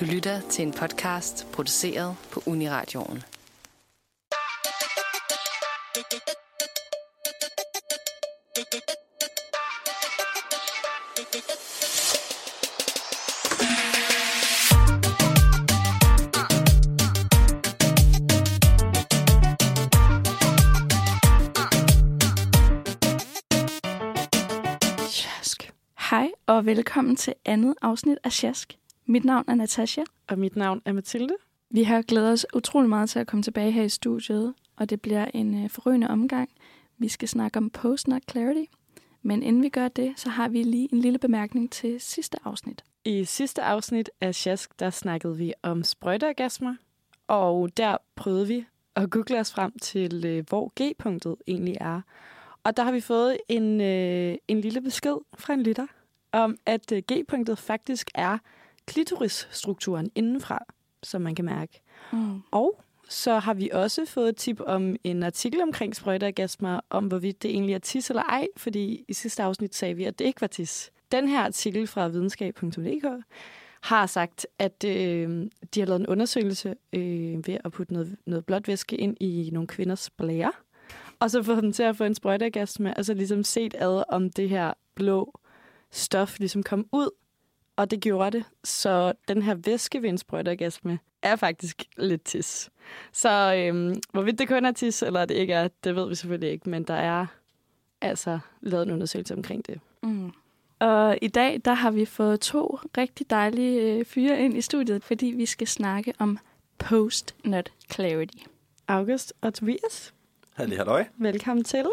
Du lytter til en podcast produceret på Uniradioen. Hej og velkommen til andet afsnit af Sjask. Mit navn er Natasha. Og mit navn er Mathilde. Vi har glædet os utrolig meget til at komme tilbage her i studiet, og det bliver en øh, forrygende omgang. Vi skal snakke om post-nut clarity. Men inden vi gør det, så har vi lige en lille bemærkning til sidste afsnit. I sidste afsnit af Sjask, der snakkede vi om sprøjteorgasmer, og der prøvede vi at google os frem til, øh, hvor G-punktet egentlig er. Og der har vi fået en, øh, en lille besked fra en lytter om, at G-punktet faktisk er klitorisstrukturen indenfra, som man kan mærke. Mm. Og så har vi også fået et tip om en artikel omkring sprøjteorgasmer, om hvorvidt det egentlig er tis eller ej, fordi i sidste afsnit sagde vi, at det ikke var tis. Den her artikel fra videnskab.dk har sagt, at øh, de har lavet en undersøgelse øh, ved at putte noget, noget blåt væske ind i nogle kvinders blære, og så få dem til at få en sprøjteorgasme, og så ligesom set ad, om det her blå stof ligesom kom ud, og det gjorde det. Så den her væske ved en sprøjteorgasme er faktisk lidt tis. Så øhm, hvorvidt det kun er tis, eller det ikke er, det ved vi selvfølgelig ikke, men der er altså lavet en undersøgelse omkring det. Mm. Og i dag, der har vi fået to rigtig dejlige øh, fyre ind i studiet, fordi vi skal snakke om post-nut clarity. August og Tobias, Halli halløj. velkommen til.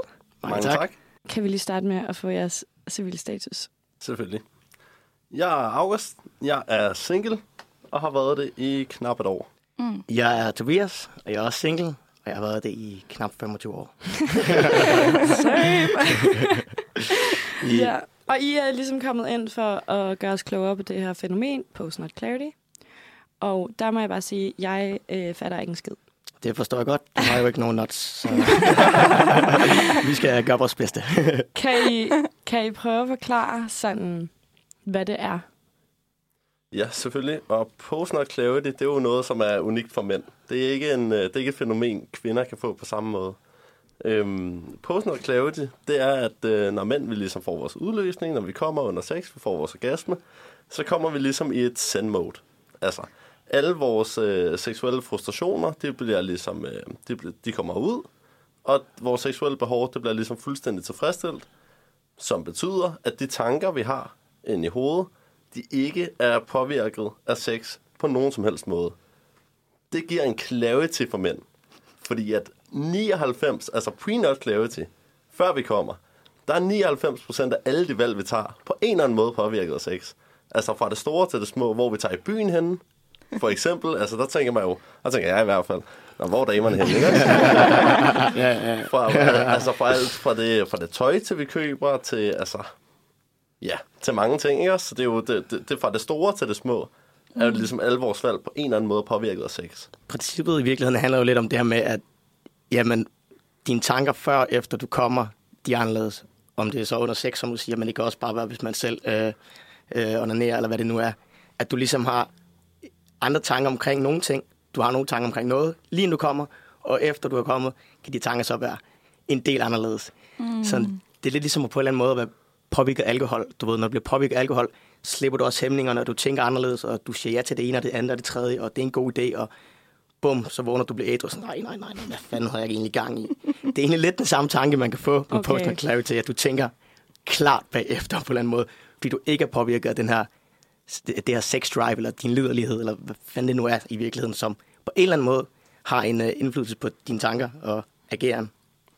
Mange tak. tak. Kan vi lige starte med at få jeres civil status? Selvfølgelig. Jeg er August. Jeg er single og har været det i knap et år. Mm. Jeg er Tobias, og jeg er også single, og jeg har været det i knap 25 år. Same. Ja. Og I er ligesom kommet ind for at gøre os klogere på det her fænomen, post-nut clarity. Og der må jeg bare sige, at jeg øh, fatter ikke en skid. Det forstår jeg godt. Du har jo ikke nogen nuts, så vi skal gøre vores bedste. Kan I, kan I prøve at forklare sådan, hvad det er? Ja, selvfølgelig. Og post-nut clarity, det er jo noget, som er unikt for mænd. Det er ikke, en, øh, det er ikke et fænomen, kvinder kan få på samme måde. Øhm, post-nut clarity, det er, at øh, når mænd vi ligesom får vores udløsning, når vi kommer under sex, vi får vores orgasme, så kommer vi ligesom i et send-mode. Altså, alle vores øh, seksuelle frustrationer, det bliver ligesom, øh, det de kommer ud, og vores seksuelle behov, det bliver ligesom fuldstændig tilfredsstillet, som betyder, at de tanker, vi har inde i hovedet, de ikke er påvirket af sex på nogen som helst måde. Det giver en clarity for mænd. Fordi at 99, altså pre-nut clarity, før vi kommer, der er 99 procent af alle de valg, vi tager, på en eller anden måde påvirket af sex. Altså fra det store til det små, hvor vi tager i byen henne, for eksempel, altså der tænker man jo, der tænker jeg i hvert fald, Nå, hvor er damerne henne, ikke? ja, ja. Fra, altså fra alt, fra det, fra det tøj til vi køber, til altså, ja, til mange ting, ikke også? Så det er jo det, det, det fra det store til det små, er jo ligesom alle vores valg på en eller anden måde påvirket af sex. Princippet i virkeligheden handler jo lidt om det her med, at jamen, dine tanker før og efter du kommer, de er anderledes. Om det er så under sex, som du siger, men det kan også bare være, hvis man selv øh, øh, onanerer, eller hvad det nu er. At du ligesom har andre tanker omkring nogle ting. Du har nogle tanker omkring noget, lige inden du kommer, og efter du er kommet, kan de tanker så være en del anderledes. Mm. Så det er lidt ligesom at på en eller anden måde at være påvirket af alkohol. Du ved, når du bliver påvirket af alkohol, slipper du også hæmningerne, og du tænker anderledes, og du siger ja til det ene og det andet og det tredje, og det er en god idé, og bum, så vågner du bliver ædru, og sådan, nej, nej, nej, nej, hvad fanden har jeg egentlig gang i? Det er egentlig lidt den samme tanke, man kan få med Okay. okay. post clarity, at du tænker klart bagefter på en eller anden måde, fordi du ikke er påvirket af den her, det her sex drive, eller din liderlighed, eller hvad fanden det nu er i virkeligheden, som på en eller anden måde har en uh, indflydelse på dine tanker og ageren.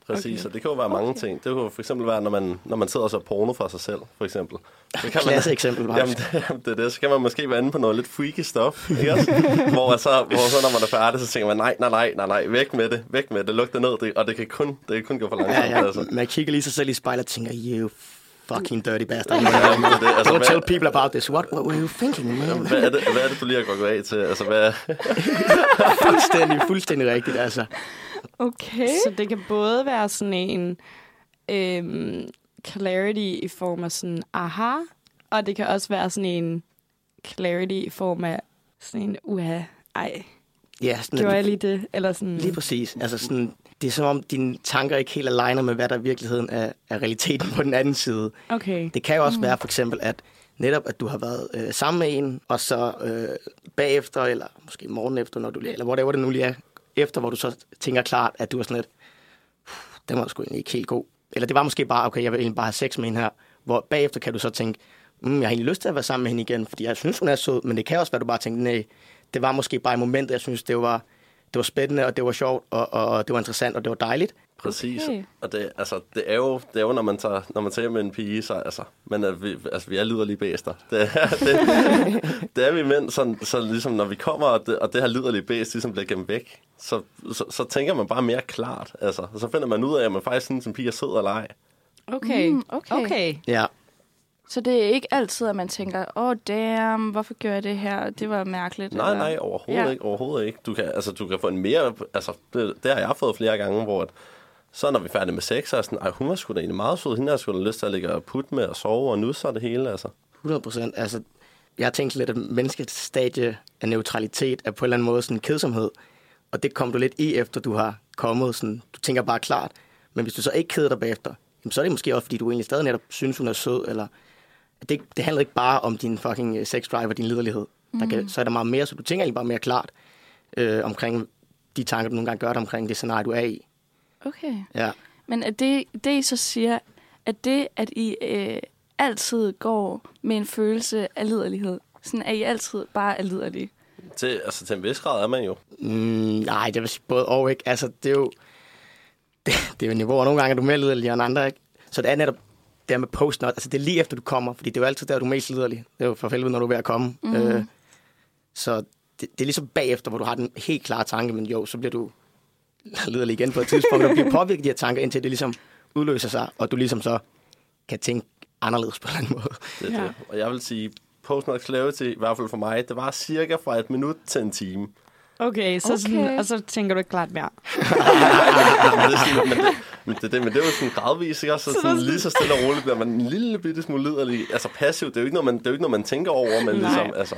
Præcis, Okay. og det kan jo være mange Okay. ting. Det kunne for eksempel være, når man, når man sidder og ser porno for sig selv, for eksempel. Så kan Klasse eksempel, Jamen, det, det er det. Så kan man måske være inde på noget lidt freaky stuff, ikke også? hvor, så, hvor så, når man er færdig, så tænker man, nej, nej, nej, nej, nej, væk med det, væk med det, luk det ned, det, og det kan kun, det kan kun gå for langsomt. Ja, ja. Altså. Man kigger lige sig selv i spejlet og tænker, you fucking dirty bastard. Ja, det det. Altså, Don't hvad, tell people about this. What, what were you thinking, man? hvad, er det, hvad er det, du lige har gået af til? Altså, hvad, fuldstændig, fuldstændig rigtigt, altså. Okay. Så det kan både være sådan en øhm, clarity i form af sådan aha, og det kan også være sådan en clarity i form af sådan en, uha, ej, Ja, sådan, gjorde jeg lige det? Eller sådan, Lige præcis. Altså sådan, det er som om, dine tanker ikke helt aligner med, hvad der i virkeligheden er, er realiteten på den anden side. okay. Det kan jo også mm. være for eksempel, at netop, at du har været øh, sammen med en, og så øh, bagefter, eller måske morgen efter, når du, eller whatever det nu lige er, efter, hvor du så tænker klart, at du er sådan lidt, den var sgu egentlig ikke helt god. Eller det var måske bare, okay, jeg vil egentlig bare have sex med hende her. Hvor bagefter kan du så tænke, mm, jeg har egentlig lyst til at være sammen med hende igen, fordi jeg synes, hun er sød, men det kan også være, at du bare tænker, nej, det var måske bare i momentet, jeg synes, det var, det var spændende, og det var sjovt, og, og, og det var interessant, og det var dejligt. Præcis. Okay. Og det, altså, det, er jo, det er jo, når man tager, når man tager med en pige, så altså, men at vi, altså, vi er liderlige bæster. Det, er- det, det er vi mænd, så, så ligesom når vi kommer, og det, og det her liderlige bæst ligesom bliver gemt væk, så, så, så, tænker man bare mere klart. Altså, så finder man ud af, at man faktisk synes, en pige er sød eller ej. Okay. Mm, okay. okay. Ja, Så det er ikke altid, at man tænker, åh oh, damn, hvorfor gør jeg det her? Det var mærkeligt. Nej, eller- nej, overhovedet ja. ikke. Overhovedet ikke. Du kan, altså, du kan få en mere... Altså, det, det har jeg fået flere gange, hvor at, så når vi er færdige med sex, så er jeg sådan, Ej, hun var sgu da egentlig meget sød. Hende har sgu da lyst til at ligge og putte med og sove og nusse og det hele, altså. 100 procent. Altså, jeg har tænkt lidt, at menneskets stadie af neutralitet er på en eller anden måde sådan en kedsomhed. Og det kom du lidt i, efter du har kommet. Sådan, du tænker bare klart. Men hvis du så ikke keder dig bagefter, jamen, så er det måske også, fordi du egentlig stadig netop synes, hun er sød. Eller, det, det handler ikke bare om din fucking øh, sex drive og din liderlighed. Mm. Der kan, så er der meget mere, så du tænker egentlig bare mere klart øh, omkring de tanker, du nogle gange gør dig omkring det scenarie, du er i. Okay. Ja. Men er det, det, I så siger, at det, at I øh, altid går med en følelse af liderlighed, sådan at I altid bare er liderlige? Til, altså, til en vis grad er man jo. Mm, nej, det vil sige både og, ikke? Altså, det er jo... Det, det er jo niveauer. Nogle gange er du mere liderlig end andre, ikke? Så det er netop det med post -nut. Altså, det er lige efter, du kommer. Fordi det er jo altid der, du er mest liderlig. Det er jo for helvede, når du er ved at komme. Mm. Øh, så det, det, er ligesom bagefter, hvor du har den helt klare tanke, men jo, så bliver du liderlig igen på et tidspunkt, og du bliver påvirket af de her tanker, indtil det ligesom udløser sig, og du ligesom så kan tænke anderledes på en eller anden måde. Det, Ja. ja. det. Og jeg vil sige, post-nut clarity, i hvert fald for mig, det var cirka fra et minut til en time. Okay, så Okay. Sådan, og så tænker du ikke klart mere. men, det er sådan, men, det, men, det, det, men det er jo sådan gradvist, ikke? Så, Så sådan, lige så stille og roligt bliver man en lille bitte smule liderlig. Altså passivt, det er jo ikke noget, man, det er jo ikke noget, man tænker over, men Nej. ligesom, altså,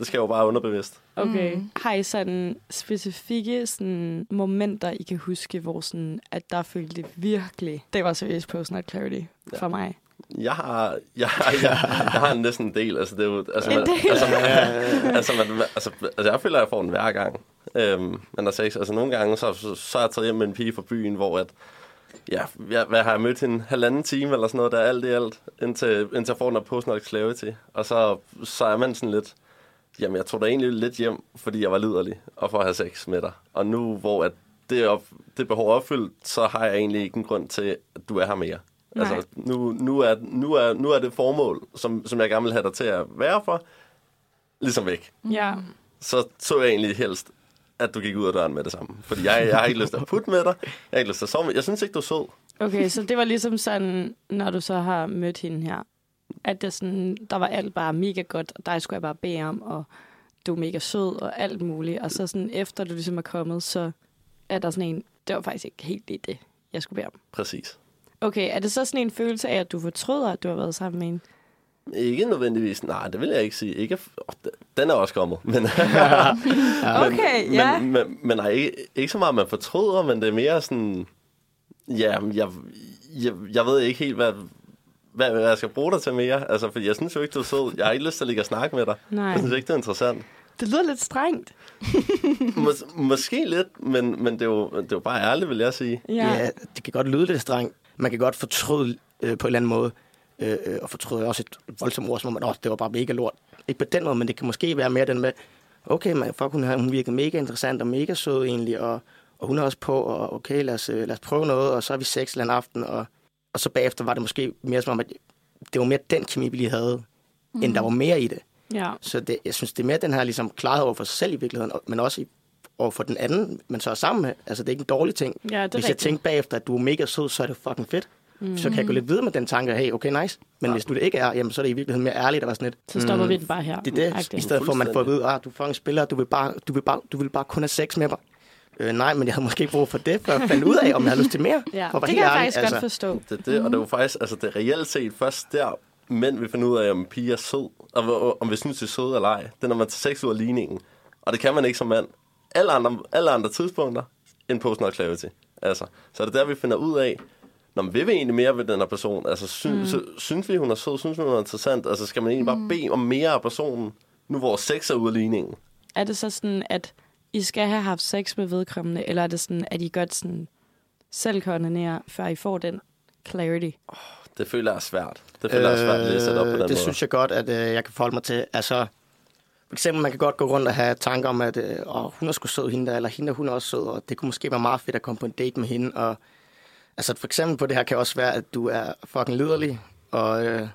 det skal jo bare underbevidst. Okay. Mm. Har I sådan specifikke sådan, momenter, I kan huske, hvor sådan, at der følte det virkelig, det var seriøst post-nut clarity ja. for mig? Jeg har, jeg, jeg, jeg, jeg har næsten en del. Altså, det er jo, altså, En man, del? altså, man, altså, man, altså, altså, jeg føler, at jeg får den hver gang. Øhm, men altså, ikke- altså, nogle gange, så, så, så er jeg taget hjem med en pige fra byen, hvor at, ja, jeg, hvad har jeg mødt hende? Halvanden time eller sådan noget, der er alt i alt, indtil, indtil jeg får den der post clarity. Og så, så er man sådan lidt, jamen, jeg tog da egentlig lidt hjem, fordi jeg var liderlig, og for at have sex med dig. Og nu, hvor at det, op, det behov er opfyldt, så har jeg egentlig ikke en grund til, at du er her mere. Nej. Altså, nu, nu, er, nu, er, nu er det formål, som, som jeg gerne vil have dig til at være for, ligesom væk. Ja. Så så jeg egentlig helst, at du gik ud af døren med det samme. Fordi jeg, jeg har ikke lyst til at putte med dig. Jeg har ikke lyst til at sove med Jeg synes ikke, du er sød. Okay, så det var ligesom sådan, når du så har mødt hende her, at det sådan, der var alt bare mega godt, og dig skulle jeg bare bede om, og du er mega sød og alt muligt. Og så sådan efter du ligesom er kommet, så er der sådan en, det var faktisk ikke helt lige det, jeg skulle bede om. Præcis. Okay, er det så sådan en følelse af, at du fortryder, at du har været sammen med en? Ikke nødvendigvis. Nej, det vil jeg ikke sige. Ikke, oh, den er også kommet. Men, Okay, ja. men, men, men nej, ikke, ikke så meget, man fortryder, men det er mere sådan... Ja, jeg, jeg, jeg ved ikke helt, hvad, hvad, hvad jeg skal bruge dig til mere. Altså, for jeg synes jo ikke, du er sød. Jeg har ikke lyst til at ligge og snakke med dig. Nej. Jeg synes ikke, det er interessant. Det lyder lidt strengt. Mås- måske lidt, men, men det, er jo, det er jo bare ærligt, vil jeg sige. Ja. Ja. det kan godt lyde lidt strengt. Man kan godt fortryde øh, på en eller anden måde. Øh, øh, og fortryde også et voldsomt ord, som om, at det var bare mega lort. Ikke på den måde, men det kan måske være mere den med, okay, man, fuck, hun, hun virkede mega interessant og mega sød egentlig, og, og hun er også på, og okay, lad os, øh, lad os prøve noget, og så er vi sex en aften, og, og så bagefter var det måske mere som om, at det var mere den kemi, vi lige havde, mm. end der var mere i det. ja. Så det, jeg synes, det er mere den her ligesom, klarhed over for sig selv i virkeligheden, men også i, over for den anden, man så er sammen med. Altså, det er ikke en dårlig ting. Ja, det er Hvis jeg rigtigt. tænker bagefter, at du er mega sød, så er det fucking fedt. Mm. Så kan jeg gå lidt videre med den tanke, hey, okay, nice. Men ja. hvis du det ikke er, jamen, så er det i virkeligheden mere ærligt at være sådan lidt. Så stopper vi den bare her. Det er det, Agtigt. i stedet for at man får at vide, at du er fucking spiller, du vil, bare, du, vil bare, du vil bare kun have sex med mig. Øh, nej, men jeg havde måske ikke brug for det, for at finde ud af, om jeg havde lyst til mere. Ja, For det kan jeg ærlig, faktisk godt forstå. Det er det, og det er jo faktisk, altså det reelt set først der, mænd vil finde ud af, om en pige er sød, og, om vi synes, det er søde eller ej. Det er, når man tager sex ud af ligningen. Og det kan man ikke som mand. Alle andre, alle andre tidspunkter end post clarity. Altså, så er det der, vi finder ud af, når man vil vi egentlig mere ved den her person? Altså, sy- mm. så, synes vi, hun er sød? Synes vi, hun er interessant? Altså, skal man egentlig mm. bare bede om mere af personen, nu hvor sex er ude af ligningen? Er det så sådan, at I skal have haft sex med vedkommende, eller er det sådan, at I godt sådan selv koordinerer, før I får den clarity? Det føler jeg er svært. Det føler jeg er svært at sætte op på den det måde. synes jeg godt, at øh, jeg kan forholde mig til. Altså, for eksempel, man kan godt gå rundt og have tanker om, at øh, åh, hun er sgu sød, hende der, eller hende hun er også sød, og det kunne måske være meget fedt at komme på en date med hende. Og, altså, for eksempel på det her kan også være, at du er fucking liderlig, og øh,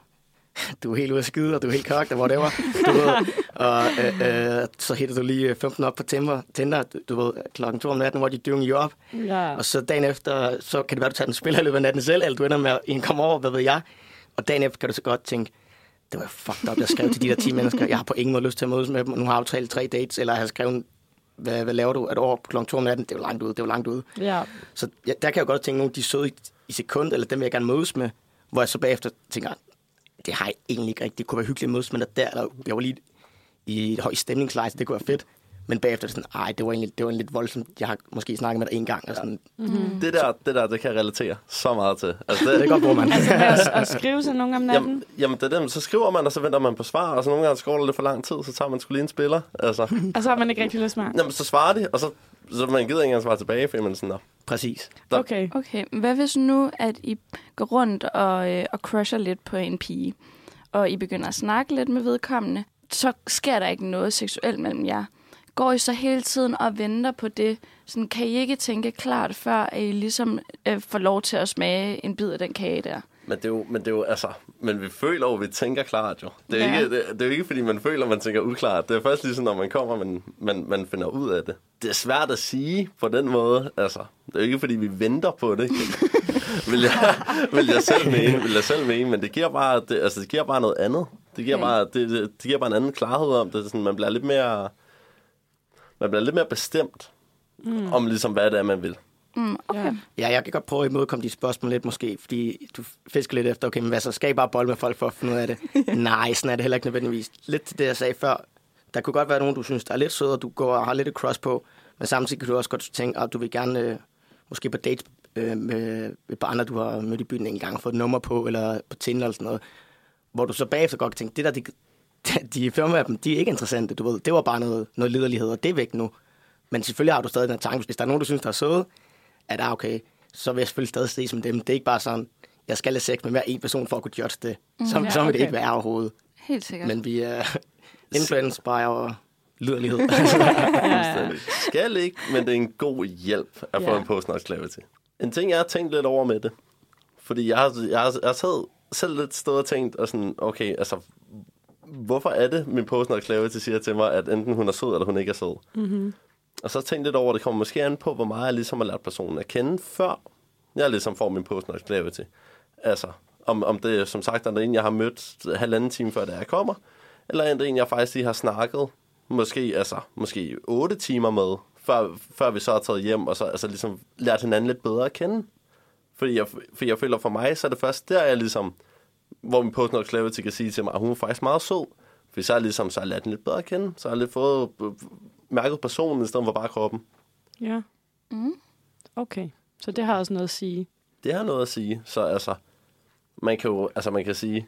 du er helt ude af skide, og du er helt kogt, og whatever. Du ved, og øh, øh, så hitter du lige 15 op på Tinder, Tinder du, ved, klokken 2 om natten, hvor de dynger you op. Ja. Og så dagen efter, så kan det være, du tager den spiller i løbet af natten selv, eller du ender med at en komme over, hvad ved jeg. Og dagen efter kan du så godt tænke, det var fucked up, jeg skrev til de der 10 mennesker, jeg har på ingen måde lyst til at mødes med dem, og nu har jeg aftalt tre dates, eller jeg har skrevet, hvad, hvad laver du et år klokken 2 om natten, det er jo langt ude, det er jo langt ude. Ja. Så ja, der kan jeg jo godt tænke, nogle de søde i, i sekund, eller dem vil jeg gerne mødes med, hvor jeg så bagefter tænker, det har jeg egentlig ikke rigtigt. Det kunne være hyggeligt at mødes men der, der, eller jeg var lige i et højt stemningsleje, så det kunne være fedt. Men bagefter er det sådan, ej, det var egentlig, det var egentlig lidt voldsomt. Jeg har måske snakket med dig en gang. Og sådan. Mm-hmm. Det der, det der, det kan jeg relatere så meget til. Altså, Det er godt, bror, mand. Altså at, at skrive til nogen om natten? Jamen, jamen det er dem. Så skriver man, og så venter man på svar, og så nogle gange der lidt for lang tid, så tager man skulle lige en spiller. Altså, Og så har man ikke rigtig lyst med? jamen, så svarer de, og så, så man gider ikke engang svare tilbage, fordi man er sådan, Nå. Præcis. Der- Okay. Okay, hvad hvis nu, at I går rundt og, øh, og crusher lidt på en pige, og I begynder at snakke lidt med vedkommende, så sker der ikke noget seksuelt mellem jer. Går I så hele tiden og venter på det? Sådan, kan I ikke tænke klart, før at I ligesom øh, får lov til at smage en bid af den kage der? Men det, er jo, men det er jo, altså, men vi føler jo, at vi tænker klart jo. Det er, Ja. ikke, det, det er jo ikke, fordi man føler, at man tænker uklart. Det er først ligesom, når man kommer, man, man, man finder ud af det. Det er svært at sige på den måde. Altså, det er jo ikke, fordi vi venter på det. vil, jeg, vil jeg selv mene, vil jeg selv mene, men det giver bare, det, altså, det giver bare noget andet. Det giver, Okay. bare, det, det, det giver bare en anden klarhed om det. Sådan, man bliver lidt mere, man bliver lidt mere bestemt mm. om ligesom, hvad det er, man vil. Mm, okay. Ja. Ja, jeg kan godt prøve at imødekomme de spørgsmål lidt måske, fordi du fisker lidt efter, okay, men hvad så, skal I bare bolle med folk for at finde ud af det? Nej, sådan er det heller ikke nødvendigvis. Lidt til det, jeg sagde før. Der kunne godt være nogen, du synes, der er lidt søde, og du går og har lidt et cross på, men samtidig kan du også godt tænke, at du vil gerne øh, måske på date øh, med et par andre, du har mødt i byen en gang, fået et nummer på, eller på Tinder eller sådan noget, hvor du så bagefter godt kan tænke, det der, de, de firmaer af dem, de er ikke interessante, du ved. Det var bare noget, noget liderlighed, og det er væk nu. Men selvfølgelig har du stadig den her tanke, hvis der er nogen, du synes, der er søde, at ah, okay, så vil jeg selvfølgelig stadig se som dem. Det er ikke bare sådan, jeg skal have sex med hver en person for at kunne judge det. Så, Ja, så vil det ikke være overhovedet. Helt sikkert. Men vi er influenced by our liderlighed. Ja, ja. Skal ikke, men det er en god hjælp at få Ja. en post clarity. En ting, jeg har tænkt lidt over med det, fordi jeg har, jeg har, jeg har selv, selv lidt stået og tænkt, og sådan, okay, altså, hvorfor er det, min post clarity siger til mig, at enten hun er sød, eller hun ikke er sød? Mm-hmm. Og så har jeg tænkt lidt over, at det kommer måske an på, hvor meget jeg ligesom har lært personen at kende, før jeg ligesom får min post clarity. Altså, om, om det som sagt er en, jeg har mødt halvanden time før, da jeg kommer, eller er det en, jeg faktisk lige har snakket, måske, altså, måske 8 timer med, før, før vi så er taget hjem, og så altså, ligesom lært hinanden lidt bedre at kende. Fordi jeg, for jeg føler for mig, så er det først der, jeg ligesom, hvor min post clarity kan sige til mig, at hun er faktisk meget sød. Fordi så er jeg ligesom, så har jeg lært den lidt bedre at kende. Så har jeg lidt fået øh, mærket personen, i stedet for bare kroppen. Ja. Mm. Okay. Så det har også noget at sige. Det har noget at sige. Så altså, man kan jo, altså man kan sige,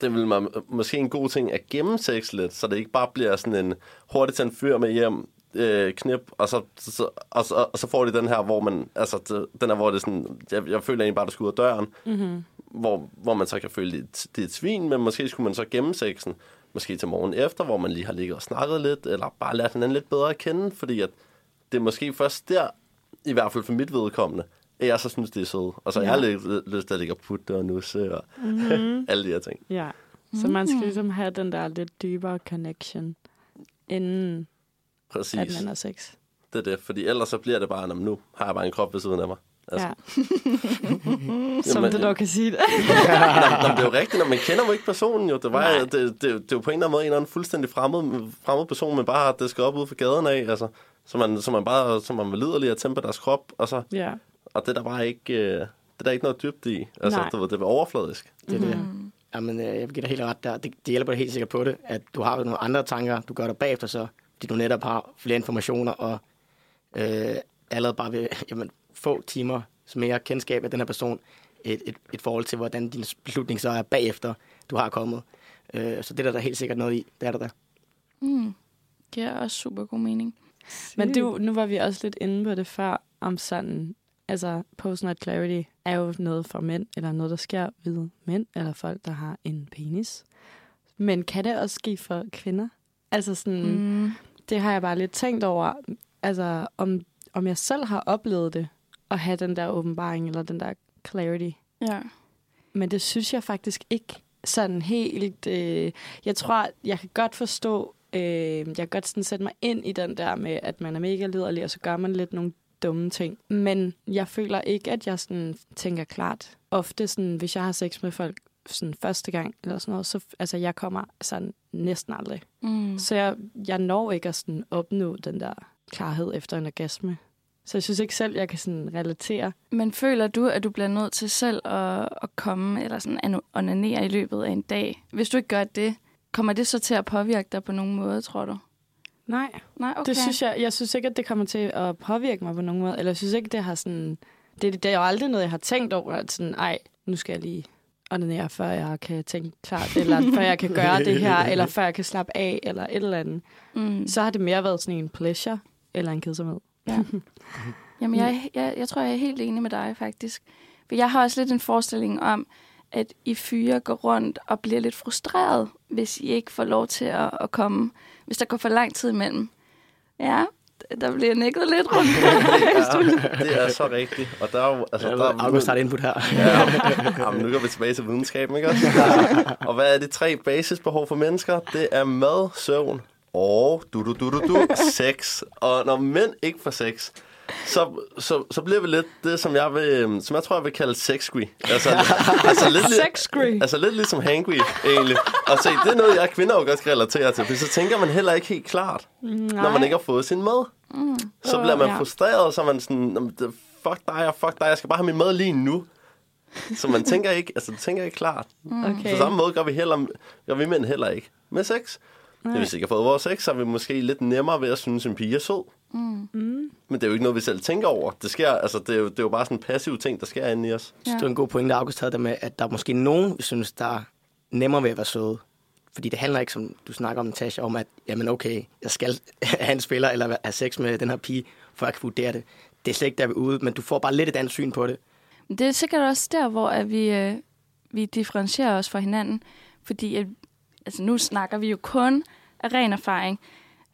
det vil man måske en god ting at gemme sex lidt, så det ikke bare bliver sådan en hurtigt til en fyr med hjem, øh, knip, og så, så, og, så, og så får de den her, hvor man, altså den her, hvor det er sådan, jeg, jeg føler egentlig bare, der skal ud af døren, Mm-hmm. hvor, hvor man så kan føle, det, det er et svin, men måske skulle man så gemme sexen, måske til morgen efter, hvor man lige har ligget og snakket lidt, eller bare lært hinanden lidt bedre at kende, fordi at det er måske først der, i hvert fald for mit vedkommende, at jeg så synes, det er sødt. Og så ja. Ja. jeg har lidt lyst til at ligge og putte og nusse og Mm-hmm. alle de her ting. ja. Så man skal Mm. ligesom have den der lidt dybere connection, inden Præcis. at man har sex. Det er det, fordi ellers så bliver det bare, "Nå, men nu har jeg bare en krop ved siden af mig. Altså, Ja. Som Jamen, du dog kan sige det. Nå, men det er jo rigtigt, når man kender jo ikke personen jo. Det, var, Nej. det, det, det, er jo på en eller anden måde en eller anden fuldstændig fremmed, fremmed person, man bare har disket op ude for gaden af. Altså, så man, så man bare så man lider lige at tempe deres krop, og, så, ja. og det er der bare ikke, øh, det er der ikke noget dybt i. Altså, Nej. du ved, det er overfladisk. det er det. Mm. Jamen, øh, jeg vil give dig helt ret der. Det, det hjælper dig helt sikkert på det, at du har nogle andre tanker, du gør dig bagefter så, fordi du netop har flere informationer, og øh, allerede bare ved jamen, få timer mere kendskab af den her person, et, et, et forhold til, hvordan din beslutning så er bagefter, du har kommet. Øh, så det er der, der helt sikkert noget i. Det er der der. Mm. Det giver også super god mening. Men du, nu var vi også lidt inde på det før, om sådan, altså post-nut clarity er jo noget for mænd, eller noget, der sker ved mænd, eller folk, der har en penis. Men kan det også ske for kvinder? Altså sådan, mm. Det har jeg bare lidt tænkt over, altså om, om jeg selv har oplevet det, at have den der åbenbaring, eller den der clarity. Ja. Men det synes jeg faktisk ikke sådan helt... Øh, jeg tror, jeg kan godt forstå, øh, jeg kan godt sådan sætte mig ind i den der med, at man er mega liderlig, og så gør man lidt nogle dumme ting. Men jeg føler ikke, at jeg sådan tænker klart. Ofte, sådan, hvis jeg har sex med folk sådan første gang, eller sådan noget, så altså, jeg kommer sådan næsten aldrig. Mm. Så jeg, jeg når ikke at sådan opnå den der klarhed efter en orgasme. Så jeg synes ikke selv, jeg kan sådan relatere. Men føler du, at du bliver nødt til selv at, at komme eller sådan onanere i løbet af en dag? Hvis du ikke gør det, kommer det så til at påvirke dig på nogen måde, tror du? Nej. Nej, okay. Det synes jeg, jeg synes ikke, at det kommer til at påvirke mig på nogen måde. Eller jeg synes ikke, det har sådan... Det, det er jo aldrig noget, jeg har tænkt over, at sådan, ej, nu skal jeg lige onanere, før jeg kan tænke klart, eller før jeg kan gøre det her, eller før jeg kan slappe af, eller et eller andet. Mm. Så har det mere været sådan en pleasure, eller en kedsomhed. Ja. Jamen, jeg, jeg, jeg tror, jeg er helt enig med dig, faktisk. For jeg har også lidt en forestilling om, at I fyre går rundt og bliver lidt frustreret, hvis I ikke får lov til at, at komme. Hvis der går for lang tid imellem. Ja, der bliver nikket lidt rundt. ja, det er så rigtigt. Og der er jo... Altså, der er August har et input her. ja, jamen, nu går vi tilbage til videnskaben, ikke også? og hvad er de tre basisbehov for mennesker? Det er mad, søvn og du, du, du, du, du, sex. Og når mænd ikke får sex, så, så, så bliver vi lidt det, som jeg, vil, som jeg tror, jeg vil kalde sexy. Altså, altså, lidt, sexy. altså lidt ligesom hangry, egentlig. Og se, det er noget, jeg kvinder jo godt skal relatere til, for så tænker man heller ikke helt klart, Nej. når man ikke har fået sin mad. Mm. Så bliver man frustreret, så man sådan, fuck dig, fuck dig, jeg skal bare have min mad lige nu. Så man tænker ikke, altså, tænker ikke klart. Mm. Okay. På samme måde gør vi, heller, gør vi mænd heller ikke med sex. Nej. Hvis vi ikke har fået vores sex, så er vi måske lidt nemmere ved at synes, en pige er sød. Mm. Mm. Men det er jo ikke noget, vi selv tænker over. Det, sker, altså, det, er, jo, det er jo bare sådan en passiv ting, der sker inde i os. Ja. det er en god pointe, August havde der med, at der er måske nogen, vi synes, der er nemmere ved at være søde. Fordi det handler ikke, som du snakker om, Natasha, om at, jamen okay, jeg skal have en spiller eller have sex med den her pige, for jeg kan vurdere det. Det er slet ikke der, vi er ude, men du får bare lidt et andet syn på det. Det er sikkert også der, hvor at vi, øh, vi differentierer os fra hinanden. Fordi at, altså, nu snakker vi jo kun af ren erfaring.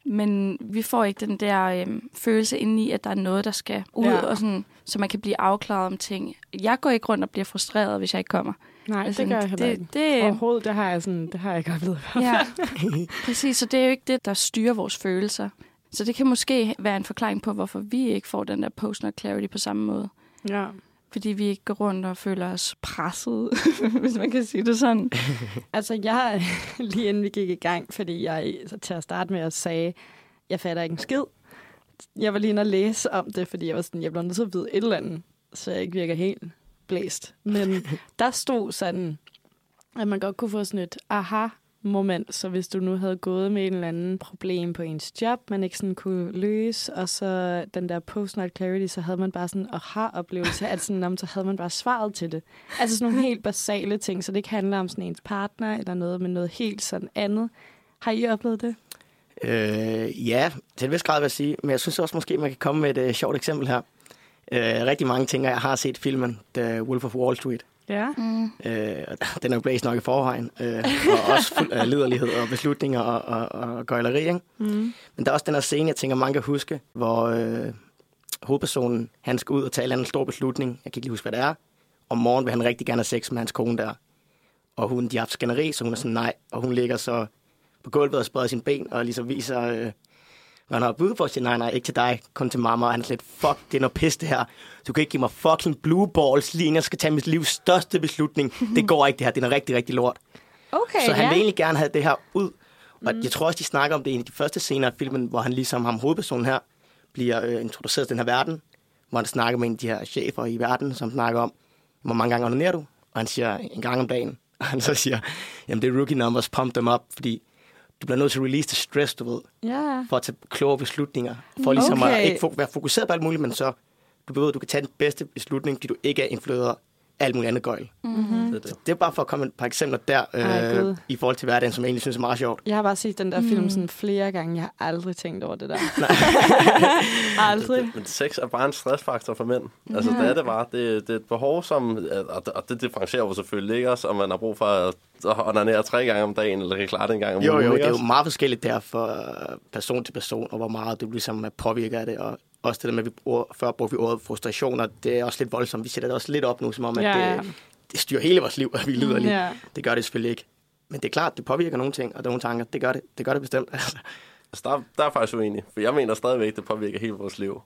Men vi får ikke den der øhm, følelse ind i, at der er noget, der skal ud, ja. og sådan, så man kan blive afklaret om ting. Jeg går ikke rundt og bliver frustreret, hvis jeg ikke kommer. Nej, altså, det gør jeg heller ikke. Det, Overhovedet, det har jeg, sådan, det har jeg ikke oplevet. Ja, præcis. Så det er jo ikke det, der styrer vores følelser. Så det kan måske være en forklaring på, hvorfor vi ikke får den der post clarity på samme måde. Ja. Fordi vi ikke går rundt og føler os presset, hvis man kan sige det sådan. altså, jeg, lige inden vi gik i gang, fordi jeg til at starte med at sige, jeg fatter ikke en skid. Jeg var lige inde og læse om det, fordi jeg var sådan, jeg blev nødt til at vide et eller andet, så jeg ikke virker helt blæst. Men der stod sådan, at man godt kunne få sådan et aha moment, så hvis du nu havde gået med en eller anden problem på ens job, man ikke sådan kunne løse, og så den der post-night clarity, så havde man bare sådan en aha-oplevelse, at sådan, om, så havde man bare svaret til det. Altså sådan nogle helt basale ting, så det ikke handler om sådan ens partner eller noget, men noget helt sådan andet. Har I oplevet det? Øh, ja, til en vis grad vil jeg sige, men jeg synes også måske, man kan komme med et øh, sjovt eksempel her. Øh, rigtig mange ting, jeg har set filmen The Wolf of Wall Street. Ja. Mm. Øh, den er jo blæst nok i forvejen, øh, og også fuld af liderlighed og beslutninger og, og, og gøjleri. Ikke? Mm. Men der er også den her scene, jeg tænker, mange kan huske, hvor øh, hovedpersonen, han skal ud og tage en stor beslutning. Jeg kan ikke lige huske, hvad det er. Om morgenen vil han rigtig gerne have sex med hans kone der. Og hun, de har haft skænderi, så hun er sådan nej. Og hun ligger så på gulvet og spreder sine ben og ligesom viser... Øh, når han har bud for at sige, nej, nej, ikke til dig, kun til mamma. Og han er lidt, fuck, det er noget pis det her. Du kan ikke give mig fucking blue balls, lige inden jeg skal tage mit livs største beslutning. Det går ikke det her, det er noget rigtig, rigtig lort. Okay, Så han ja. vil egentlig gerne have det her ud. Og mm. jeg tror også, de snakker om det i en af de første scener af filmen, hvor han ligesom ham hovedpersonen her, bliver øh, introduceret til den her verden, hvor han snakker med en af de her chefer i verden, som snakker om, hvor mange gange onanerer du? Og han siger en gang om dagen. Og han så siger, jamen det er rookie numbers, pump them up, fordi du bliver nødt til at release the stress, du ved, Ja. for at tage kloge beslutninger. For ligesom Okay. at ikke fo- være fokuseret på alt muligt, men så du ved, du kan tage den bedste beslutning, fordi du ikke er influeret alt muligt andet gøjl. Mm-hmm. Det er det. Det er bare for at komme et par eksempler der, Ej, øh, i forhold til hverdagen, som jeg egentlig synes er meget sjovt. Jeg har bare set den der Mm. film sådan flere gange. Jeg har aldrig tænkt over det der. aldrig. Det, men sex er bare en stressfaktor for mænd. Altså, det er det bare. Det, det er et behov, som... Og det, og det differentierer jo selvfølgelig ikke også, om man har brug for at, onanere tre gange om dagen, eller kan klare det en gang om Jo, ugen. jo, ikke det er jo meget forskelligt der fra person til person, og hvor meget du ligesom er påvirket af det, og også det der med, at vi bruger, før brugte vi ordet frustrationer, det er også lidt voldsomt. Vi sætter det også lidt op nu, som om, at Ja, ja. det, det styrer hele vores liv, at vi lyder lige. Ja. Det gør det selvfølgelig ikke. Men det er klart, det påvirker nogle ting, og nogle tanker. Det gør det, det, gør det bestemt. Altså, der, der er faktisk uenig, for jeg mener stadigvæk, det påvirker hele vores liv.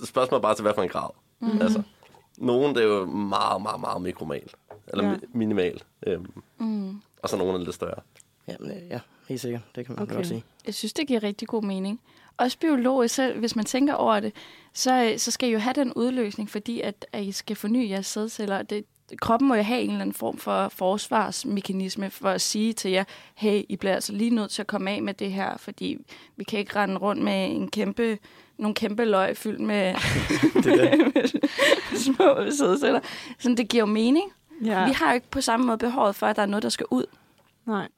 Det spørgsmål er bare til, hvad for en grad. Mm. Altså, nogen, det er jo meget, meget, meget mikromal. Eller Ja. minimal. Øhm, Mm. og så nogen er lidt større. Jamen, øh, ja, helt sikkert. Det kan man okay. godt sige. Jeg synes, det giver rigtig god mening. Også biologisk, så, hvis man tænker over det, så, så skal I jo have den udløsning, fordi at, at I skal forny jeres sædceller. Det, kroppen må jo have en eller anden form for forsvarsmekanisme for at sige til jer, hey, I bliver altså lige nødt til at komme af med det her, fordi vi kan ikke rende rundt med en kæmpe, nogle kæmpe løg fyldt med, Det det. med små sædceller. Så det giver jo mening. Ja. Vi har jo ikke på samme måde behovet for, at der er noget, der skal ud. Nej.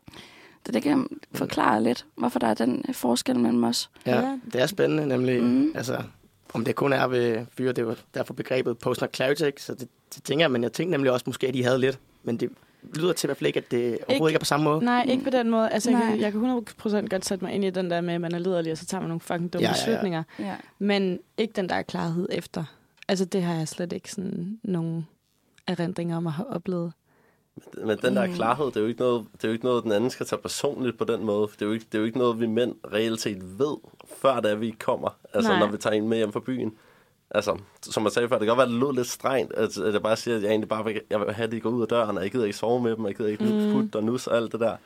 Så det kan forklare lidt, hvorfor der er den øh, forskel mellem os. Ja, Ja. det er spændende, nemlig, mm. altså, om det kun er ved fyre, det er derfor begrebet post clarity, ikke? så det, det, tænker jeg, men jeg tænkte nemlig også måske, at de havde lidt, men det lyder til i hvert fald ikke, at det overhovedet ikke, ikke er på samme måde. Nej, ikke på den måde. Altså, jeg, kan, jeg kan 100% godt sætte mig ind i den der med, at man er liderlig, og så tager man nogle fucking dumme Ja, ja, ja. beslutninger. Ja. Men ikke den der klarhed efter. Altså, det har jeg slet ikke sådan nogen erindringer om at have oplevet. Men den der Mm. klarhed, det er, jo ikke noget, det er jo ikke noget, den anden skal tage personligt på den måde. Det er jo ikke, det er jo ikke noget, vi mænd reelt set ved, før da vi kommer. Altså, Nej. når vi tager en med hjem fra byen. Altså, som jeg sagde før, det kan godt være, at det lød lidt strengt, at, at jeg bare siger, at jeg egentlig bare vil, jeg vil have, at de går ud af døren, og jeg gider ikke sove med dem, og jeg gider ikke mm. putte og nus og alt det der. Det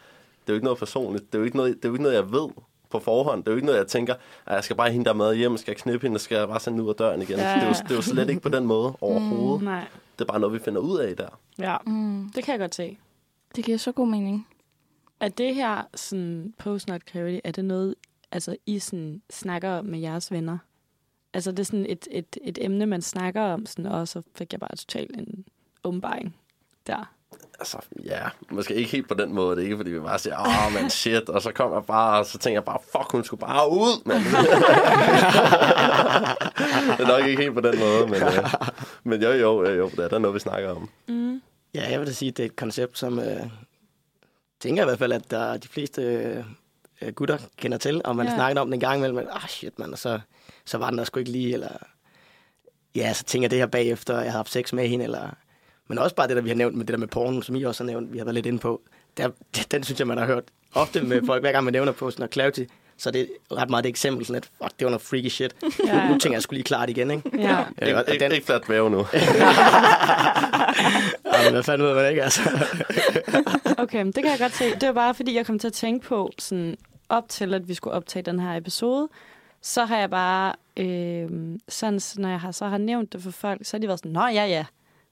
er jo ikke noget personligt. Det er jo ikke noget, det er jo ikke noget jeg ved på forhånd. Det er jo ikke noget, jeg tænker, at jeg skal bare hente der med hjem, skal jeg knippe hende, og skal jeg bare sende ud af døren igen. Ja, Det, er jo, det er jo slet ikke på den måde overhovedet. Mm. Nej. Det er bare noget, vi finder ud af der. Ja, Mm. det kan jeg godt se. Det giver så god mening. Er det her sådan post-nut clarity, er det noget, altså I sådan snakker om med jeres venner? Altså det er sådan et, et, et emne, man snakker om, sådan, og så fik jeg bare totalt en åbenbaring der. Altså, ja, måske ikke helt på den måde. Det er ikke, fordi vi bare siger, åh, oh, man, shit. Og så kommer jeg bare, og så tænker jeg bare, fuck, hun skulle bare ud, mand. det er nok ikke helt på den måde, men, øh, men jo, jo, jo, jo, det er der noget, vi snakker om. Mm. Ja, jeg vil da sige, at det er et koncept, som øh, tænker i hvert fald, at der de fleste øh, gutter kender til, og man Ja. snakker om det en gang imellem, at ah shit, man, og så, så var den der sgu ikke lige, eller ja, så tænker jeg det her bagefter, jeg har haft sex med hende, eller men også bare det, der vi har nævnt med det der med porno, som I også har nævnt, vi har været lidt inde på. Der, den synes jeg, man har hørt ofte med folk, hver gang man nævner på sådan noget clarity, så er det ret meget det eksempel, sådan at fuck, det var noget freaky shit. Ja. Ja. Nu tænker jeg skulle lige klart igen, ikke? Ja. Øh, og- den, ikke flat væve nu. ja, men hvad fanden ved man ikke, altså? Okay, men det kan jeg godt se. Det var bare, fordi jeg kom til at tænke på, sådan op til, at vi skulle optage den her episode, så har jeg bare, øh, sådan, så når jeg har, så har nævnt det for folk, så har de været sådan, nå ja, ja.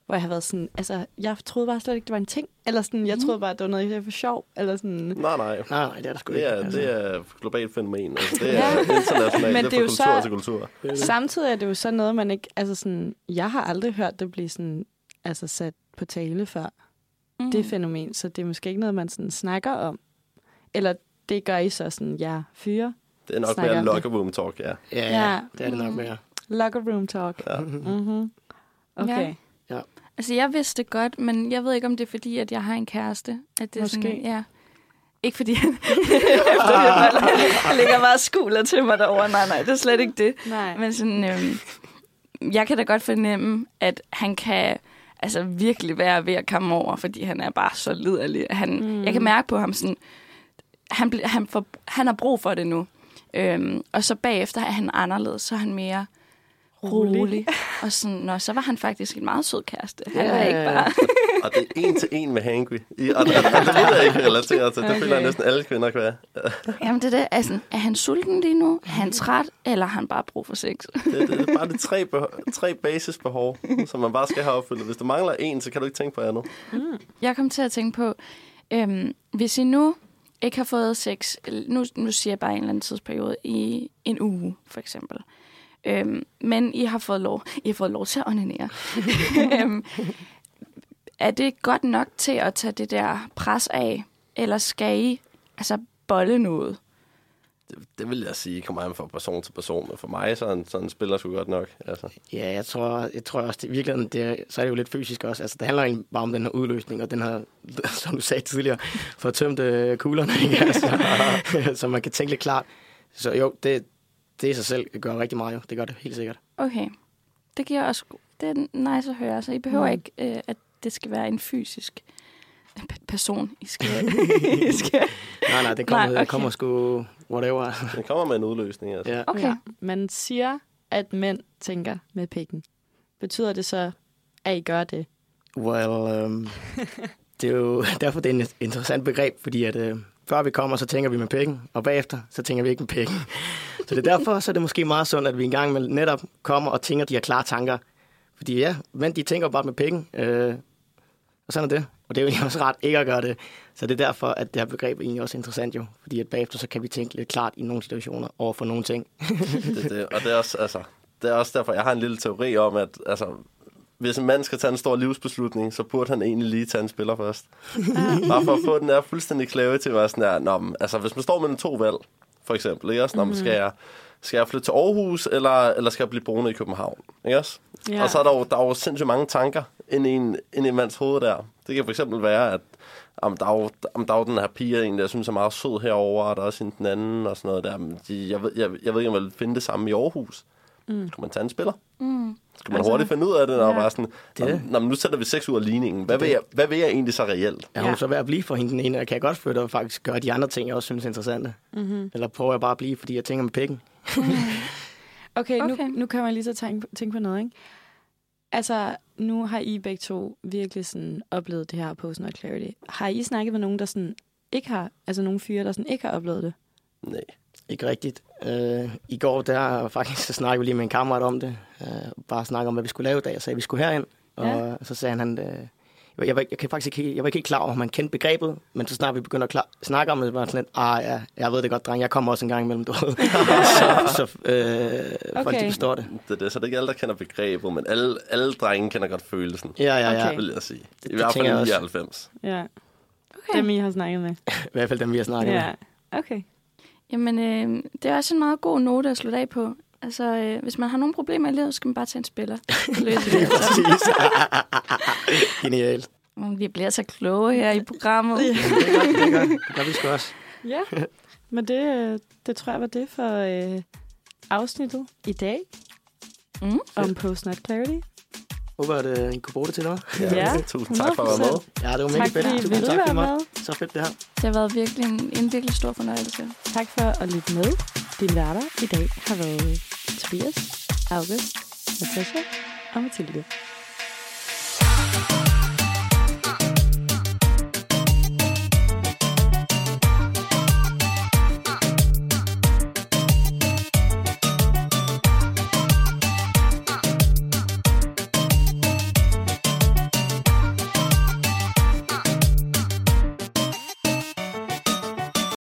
Hvor jeg har været sådan, altså, jeg troede bare slet ikke, det var en ting. Eller sådan, jeg troede bare, det var noget, jeg for sjov. Eller sådan, Nej, nej. Nej, nej, det er der sgu Det ikke. er, altså. det er et globalt fænomen. Altså, det er Ja. internationalt. Men det det er er fra jo kultur så- til kultur. Samtidig er det jo så noget, man ikke... Altså sådan, jeg har aldrig hørt det blive sådan, altså sat på tale før, Mm. det fænomen. Så det er måske ikke noget, man sådan snakker om. Eller det gør I så sådan, ja, fyre. Det er nok Snakker mere det. locker room talk, ja. Ja, Ja. ja, det er det nok mere. Locker room talk. ja. Mm-hmm. Okay. Ja. Altså, jeg vidste det godt, men jeg ved ikke, om det er fordi, at jeg har en kæreste. At det er Måske. Sådan, ja. Ikke fordi han, han ligger bare skuler til mig derovre. Nej, nej, det er slet ikke det. Nej. Men sådan, øhm, jeg kan da godt fornemme, at han kan altså virkelig være ved at komme over, fordi han er bare så liderlig. Han, Mm. Jeg kan mærke på ham sådan, han, han, får, han har brug for det nu. Øhm, og så bagefter er han anderledes, så er han mere rolig. Og sådan, nå, så var han faktisk en meget sød kæreste. Han Ja, var ikke bare... Og det er en til en med hangry. I, og, og, og, det vil jeg ikke relatere til. Det Okay. føler jeg næsten alle kvinder kan være. Jamen det der, altså, er han sulten lige nu? Er han træt? Eller har han bare brug for sex? Det, det er bare de tre, behov, tre basisbehov, som man bare skal have opfyldt. Hvis du mangler en, så kan du ikke tænke på andet. Jeg kom til at tænke på, øhm, hvis I nu ikke har fået sex, nu, nu siger jeg bare en eller anden tidsperiode, i en uge for eksempel, øhm, men I har fået lov, I har fået lov til at onanere. øhm, er det godt nok til at tage det der pres af, eller skal I altså bolle noget? Det, det vil jeg sige kommer an fra person til person. Men for mig, så er en, så en spiller sgu godt nok. Altså, Ja, jeg tror, jeg tror også, det, i virkeligheden, det er, så er det jo lidt fysisk også. Altså, det handler egentlig bare om den her udløsning, og den her, som du sagde tidligere, for tømt øh, kuglerne, ikke? Altså, så man kan tænke lidt klart. Så jo, det, det i sig selv gør rigtig meget jo. Det gør det helt sikkert. Okay, det giver også det er nice at høre, så I behøver Mm. ikke, øh, at det skal være en fysisk p- person, I skal... I skal. Nej, nej, det kommer, Nej, okay. okay. kommer sgu whatever. den kommer med en udløsning. Altså. Ja. Okay. Ja. Man siger, at mænd tænker med pikken. Betyder det så, at I gør det? Well, um, det er jo derfor, det er et interessant begreb, fordi at, øh, før vi kommer, så tænker vi med penge, og bagefter, så tænker vi ikke med penge. Så det er derfor, så er det måske meget sundt, at vi engang med netop kommer og tænker de her klare tanker. Fordi ja, men de tænker bare med penge, øh, og sådan er det. Og det er jo egentlig også ret ikke at gøre det. Så det er derfor, at det her begreb er egentlig også interessant jo. Fordi at bagefter, så kan vi tænke lidt klart i nogle situationer over for nogle ting. Det, det, og det er, også, altså, det er også derfor, jeg har en lille teori om, at altså, hvis en mand skal tage en stor livsbeslutning, så burde han egentlig lige tage en spiller først. Bare for at få den der fuldstændig klæve til at sådan der, Nå, men, altså hvis man står mellem to valg, for eksempel, ikke også? Nå, skal, jeg, skal jeg flytte til Aarhus, eller, eller skal jeg blive boende i København? Ikke også? Ja. Og så er der jo, der er jo sindssygt mange tanker ind i, en, ind i en mands hoved der. Det kan for eksempel være, at om der, er jo, om der er jo den her pige, en, der jeg synes er meget sød herover, og der er også en den anden og sådan noget der. Men de, jeg, ved, jeg, jeg ved ikke, om jeg vil finde det samme i Aarhus. Mm. Skulle man tage en spiller? Mm. Skal man Altså, hurtigt finde ud af det, når ja. ja. bare sådan, Det nå, nu sætter vi seks ud af ligningen. Hvad, Det er vil jeg, hvad vil jeg egentlig så reelt? Er hun Ja. så ved at blive for hende den ene, eller kan jeg godt flytte og faktisk gøre de andre ting, jeg også synes er interessante? Mm-hmm. Eller prøver jeg bare at blive, fordi jeg tænker med pikken? Okay, Okay. Nu, nu kan man lige så tænke, tænke på noget, ikke? Altså, nu har I begge to virkelig sådan oplevet det her på Not Clarity. Har I snakket med nogen, der sådan ikke har, altså nogle fyre, der sådan ikke har oplevet det? Nej. Ikke rigtigt. Øh, I går, der faktisk, så snakkede vi lige med en kammerat om det. Øh, bare snakke om, hvad vi skulle lave i dag. Jeg sagde, at vi skulle herind. Og Ja. så sagde han, han øh, jeg, var, jeg, kan faktisk ikke, helt- jeg var ikke helt klar over, om han kendte begrebet, men så snart vi begyndte at klar, snakke om det, var sådan lidt, ah ja, jeg ved det godt, dreng, jeg kommer også en gang imellem, du ved. så så øh, folk de Okay. forstår det. Det, er det, så det er ikke alle, der kender begrebet, men alle, alle drenge kender godt følelsen. Ja, ja, ja. Okay. Vil jeg sige. I det hvert fald også. 99. Ja. Okay. Dem, I har snakket med. I hvert fald dem, vi har snakket Ja. med. Okay. Jamen, øh, det er også en meget god note at slutte af på. Altså, øh, hvis man har nogle problemer i livet, så skal man bare tage en spiller. Så løser det. Præcis. Genialt. Vi bliver så kloge her i programmet. Det er godt, det er godt. Det gør vi sgu også. Ja, men det, øh, det tror jeg var det for øh, afsnittet i dag Mm. om Post Not Clarity. Håber, at øh, I kunne bruge det til noget. Ja, Tusind tak for at være med. Ja, det var mega Tak fedt. fordi Tusind ville tak, måtte. med. Så fedt det her. Det har været virkelig en, en virkelig stor fornøjelse. Tak for at lytte med. Dine værter i dag har været Tobias, August, Natasha og Mathilde.